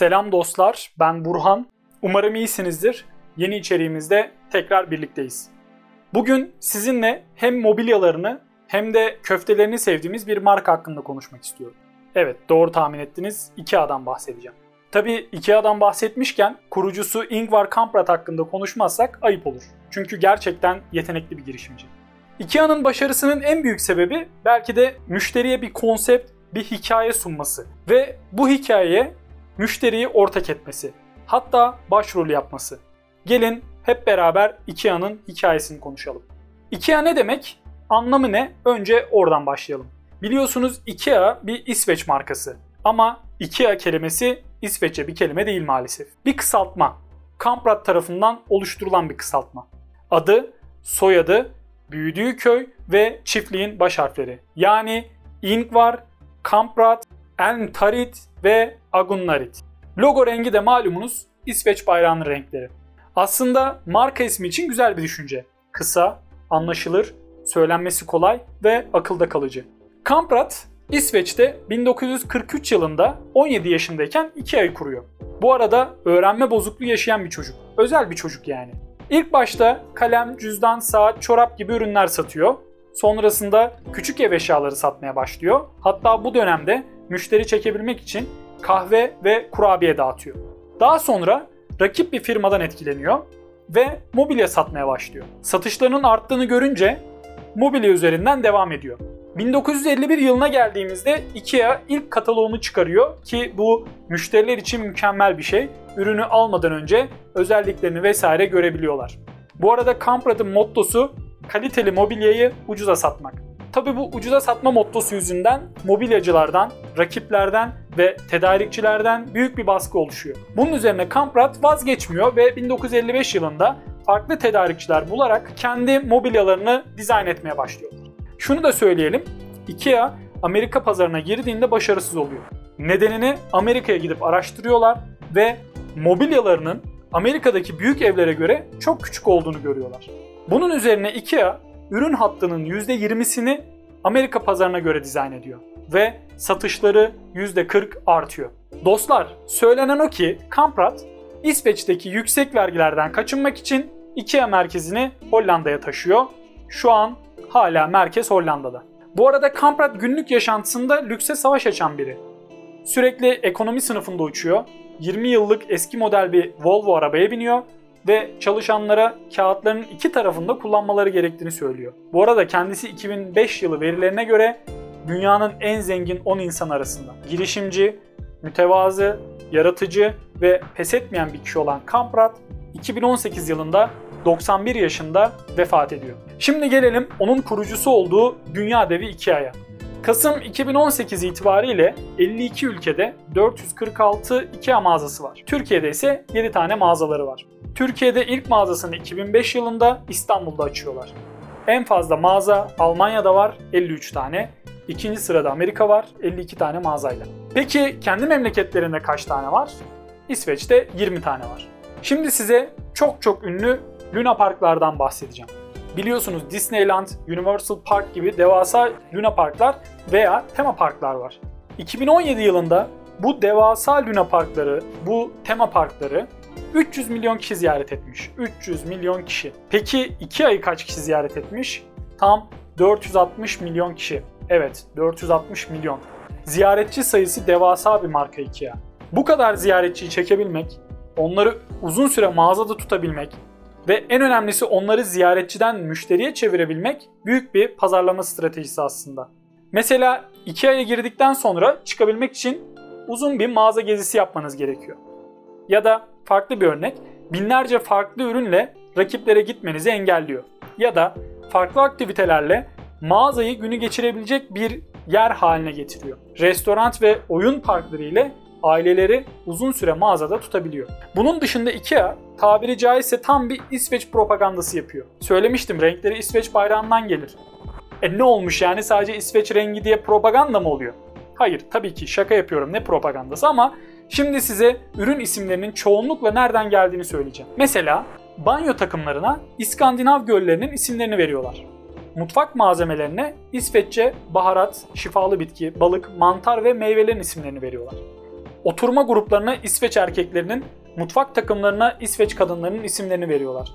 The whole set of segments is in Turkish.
Selam dostlar, ben Burhan. Umarım iyisinizdir. Yeni içeriğimizde tekrar birlikteyiz. Bugün sizinle hem mobilyalarını hem de köftelerini sevdiğimiz bir marka hakkında konuşmak istiyorum. Evet, doğru tahmin ettiniz. Ikea'dan bahsedeceğim. Tabi Ikea'dan bahsetmişken kurucusu Ingvar Kamprad hakkında konuşmazsak ayıp olur. Çünkü gerçekten yetenekli bir girişimci. Ikea'nın başarısının en büyük sebebi belki de müşteriye bir konsept, bir hikaye sunması ve bu hikayeye müşteriyi ortak etmesi. Hatta başrol yapması. Gelin hep beraber Ikea'nın hikayesini konuşalım. Ikea ne demek? Anlamı ne? Önce oradan başlayalım. Biliyorsunuz Ikea bir İsveç markası. Ama Ikea kelimesi İsveççe bir kelime değil maalesef. Bir kısaltma. Kamprad tarafından oluşturulan bir kısaltma. Adı, soyadı, büyüdüğü köy ve çiftliğin baş harfleri. Yani Ingvar, Kamprad, Elmtarit ve Agunnarit. Logo rengi de malumunuz İsveç bayrağının renkleri. Aslında marka ismi için güzel bir düşünce. Kısa, anlaşılır, söylenmesi kolay ve akılda kalıcı. Kamprad İsveç'te 1943 yılında 17 yaşındayken 2 ay kuruyor. Bu arada öğrenme bozukluğu yaşayan bir çocuk. Özel bir çocuk yani. İlk başta kalem, cüzdan, saat, çorap gibi ürünler satıyor. Sonrasında küçük ev eşyaları satmaya başlıyor. Hatta bu dönemde müşteri çekebilmek için kahve ve kurabiye dağıtıyor. Daha sonra rakip bir firmadan etkileniyor ve mobilya satmaya başlıyor. Satışlarının arttığını görünce mobilya üzerinden devam ediyor. 1951 yılına geldiğimizde IKEA ilk kataloğunu çıkarıyor ki bu müşteriler için mükemmel bir şey. Ürünü almadan önce özelliklerini vesaire görebiliyorlar. Bu arada Kamprad'ın mottosu kaliteli mobilyayı ucuza satmak. Tabi bu ucuza satma mottosu yüzünden mobilyacılardan, rakiplerden ve tedarikçilerden büyük bir baskı oluşuyor. Bunun üzerine Kamprad vazgeçmiyor ve 1955 yılında farklı tedarikçiler bularak kendi mobilyalarını dizayn etmeye başlıyor. Şunu da söyleyelim, IKEA Amerika pazarına girdiğinde başarısız oluyor. Nedenini Amerika'ya gidip araştırıyorlar ve mobilyalarının Amerika'daki büyük evlere göre çok küçük olduğunu görüyorlar. Bunun üzerine IKEA ürün hattının %20'sini Amerika pazarına göre dizayn ediyor ve satışları %40 artıyor. Dostlar, söylenen o ki Kamprad İsveç'teki yüksek vergilerden kaçınmak için IKEA merkezini Hollanda'ya taşıyor. Şu an hala merkez Hollanda'da. Bu arada Kamprad günlük yaşantısında lükse savaş açan biri. Sürekli ekonomi sınıfında uçuyor. 20 yıllık eski model bir Volvo arabaya biniyor ve çalışanlara kağıtların iki tarafında kullanmaları gerektiğini söylüyor. Bu arada kendisi 2005 yılı verilerine göre dünyanın en zengin 10 insan arasında. Girişimci, mütevazı, yaratıcı ve pes etmeyen bir kişi olan Kamprad 2018 yılında 91 yaşında vefat ediyor. Şimdi gelelim onun kurucusu olduğu dünya devi Ikea'ya. Kasım 2018 itibariyle 52 ülkede 446 Ikea mağazası var. Türkiye'de ise 7 tane mağazaları var. Türkiye'de ilk mağazasını 2005 yılında İstanbul'da açıyorlar. En fazla mağaza Almanya'da var 53 tane. İkinci sırada Amerika var 52 tane mağazayla. Peki kendi memleketlerinde kaç tane var? İsveç'te 20 tane var. Şimdi size çok çok ünlü Luna Parklardan bahsedeceğim. Biliyorsunuz Disneyland, Universal Park gibi devasa Luna Parklar veya tema parklar var. 2017 yılında bu devasa Luna Parkları, bu tema parkları 300 milyon kişi ziyaret etmiş. 300 milyon kişi. Peki 2 ayı kaç kişi ziyaret etmiş? Tam 460 milyon kişi. Evet 460 milyon. Ziyaretçi sayısı devasa bir marka IKEA. Bu kadar ziyaretçiyi çekebilmek, onları uzun süre mağazada tutabilmek ve en önemlisi onları ziyaretçiden müşteriye çevirebilmek büyük bir pazarlama stratejisi aslında. Mesela IKEA'ya girdikten sonra çıkabilmek için uzun bir mağaza gezisi yapmanız gerekiyor. Ya da farklı bir örnek, binlerce farklı ürünle rakiplere gitmenizi engelliyor. Ya da farklı aktivitelerle mağazayı günü geçirebilecek bir yer haline getiriyor. Restoran ve oyun parkları ile aileleri uzun süre mağazada tutabiliyor. Bunun dışında IKEA tabiri caizse tam bir İsveç propagandası yapıyor. Söylemiştim renkleri İsveç bayrağından gelir. E ne olmuş yani sadece İsveç rengi diye propaganda mı oluyor? Hayır tabii ki şaka yapıyorum ne propagandası ama şimdi size ürün isimlerinin çoğunlukla nereden geldiğini söyleyeceğim. Mesela banyo takımlarına İskandinav göllerinin isimlerini veriyorlar. Mutfak malzemelerine İsveççe baharat, şifalı bitki, balık, mantar ve meyvelerin isimlerini veriyorlar. Oturma gruplarına İsveç erkeklerinin, mutfak takımlarına İsveç kadınlarının isimlerini veriyorlar.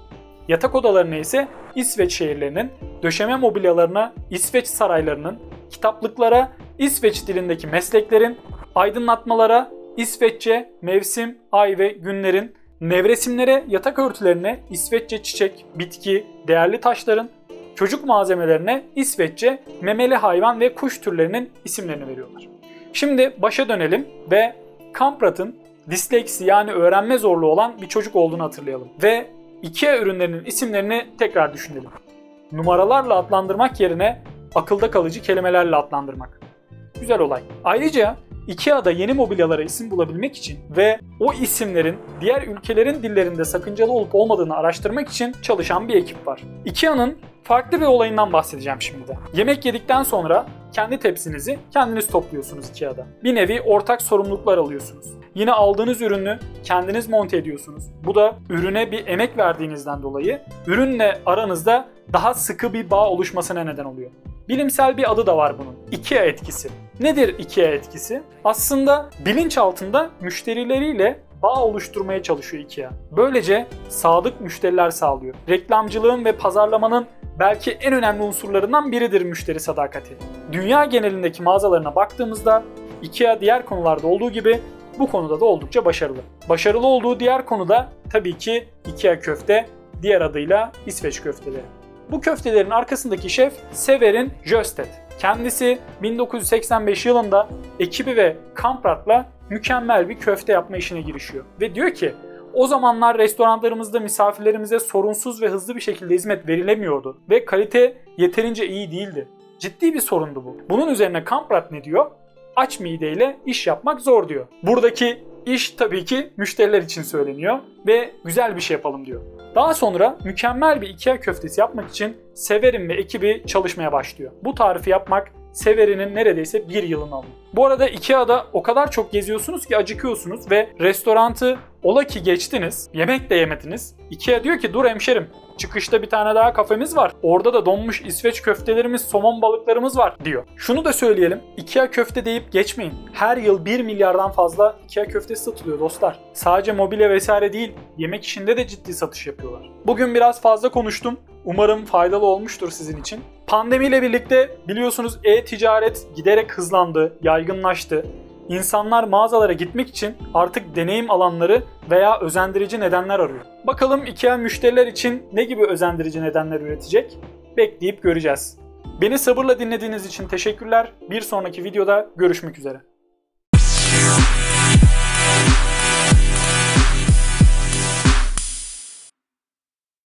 Yatak odalarına ise İsveç şehirlerinin, döşeme mobilyalarına İsveç saraylarının, kitaplıklara İsveç dilindeki mesleklerin, aydınlatmalara İsveççe mevsim, ay ve günlerin, nevresimlere, yatak örtülerine İsveççe çiçek, bitki, değerli taşların, çocuk malzemelerine İsveççe memeli hayvan ve kuş türlerinin isimlerini veriyorlar. Şimdi başa dönelim ve Kamprat'ın disleksi yani öğrenme zorluğu olan bir çocuk olduğunu hatırlayalım. Ve IKEA ürünlerinin isimlerini tekrar düşünelim. Numaralarla adlandırmak yerine akılda kalıcı kelimelerle adlandırmak. Güzel olay. Ayrıca IKEA'da yeni mobilyalara isim bulabilmek için ve o isimlerin diğer ülkelerin dillerinde sakıncalı olup olmadığını araştırmak için çalışan bir ekip var. IKEA'nın farklı bir olayından bahsedeceğim şimdi de. Yemek yedikten sonra kendi tepsinizi kendiniz topluyorsunuz IKEA'da. Bir nevi ortak sorumluluklar alıyorsunuz. Yine aldığınız ürünü kendiniz monte ediyorsunuz. Bu da ürüne bir emek verdiğinizden dolayı ürünle aranızda daha sıkı bir bağ oluşmasına neden oluyor. Bilimsel bir adı da var bunun. IKEA etkisi. Nedir IKEA etkisi? Aslında bilinç altında müşterileriyle bağ oluşturmaya çalışıyor IKEA. Böylece sadık müşteriler sağlıyor. Reklamcılığın ve pazarlamanın belki en önemli unsurlarından biridir müşteri sadakati. Dünya genelindeki mağazalarına baktığımızda IKEA diğer konularda olduğu gibi bu konuda da oldukça başarılı. Başarılı olduğu diğer konuda tabii ki IKEA köfte, diğer adıyla İsveç köfteleri. Bu köftelerin arkasındaki şef Severin Jöstedt. Kendisi 1985 yılında ekibi ve Kamprat'la mükemmel bir köfte yapma işine girişiyor. Ve diyor ki o zamanlar restoranlarımızda misafirlerimize sorunsuz ve hızlı bir şekilde hizmet verilemiyordu ve kalite yeterince iyi değildi. Ciddi bir sorundu bu. Bunun üzerine Kamprat ne diyor? Aç mideyle iş yapmak zor diyor. Buradaki iş tabii ki müşteriler için söyleniyor ve güzel bir şey yapalım diyor. Daha sonra mükemmel bir Ikea köftesi yapmak için Severin ve ekibi çalışmaya başlıyor. Bu tarifi yapmak Severin'in neredeyse bir yılını alıyor. Bu arada Ikea'da o kadar çok geziyorsunuz ki acıkıyorsunuz ve restorantı ola ki geçtiniz, yemek de yemediniz. Ikea diyor ki dur hemşerim çıkışta bir tane daha kafemiz var. Orada da donmuş İsveç köftelerimiz, somon balıklarımız var diyor. Şunu da söyleyelim. Ikea köfte deyip geçmeyin. Her yıl 1 milyardan fazla Ikea köftesi satılıyor dostlar. Sadece mobilya vesaire değil, yemek işinde de ciddi satış yapıyorlar. Bugün biraz fazla konuştum. Umarım faydalı olmuştur sizin için. Pandemiyle birlikte biliyorsunuz e-ticaret giderek hızlandı, yaygınlaştı. İnsanlar mağazalara gitmek için artık deneyim alanları veya özendirici nedenler arıyor. Bakalım IKEA müşteriler için ne gibi özendirici nedenler üretecek? Bekleyip göreceğiz. Beni sabırla dinlediğiniz için teşekkürler. Bir sonraki videoda görüşmek üzere.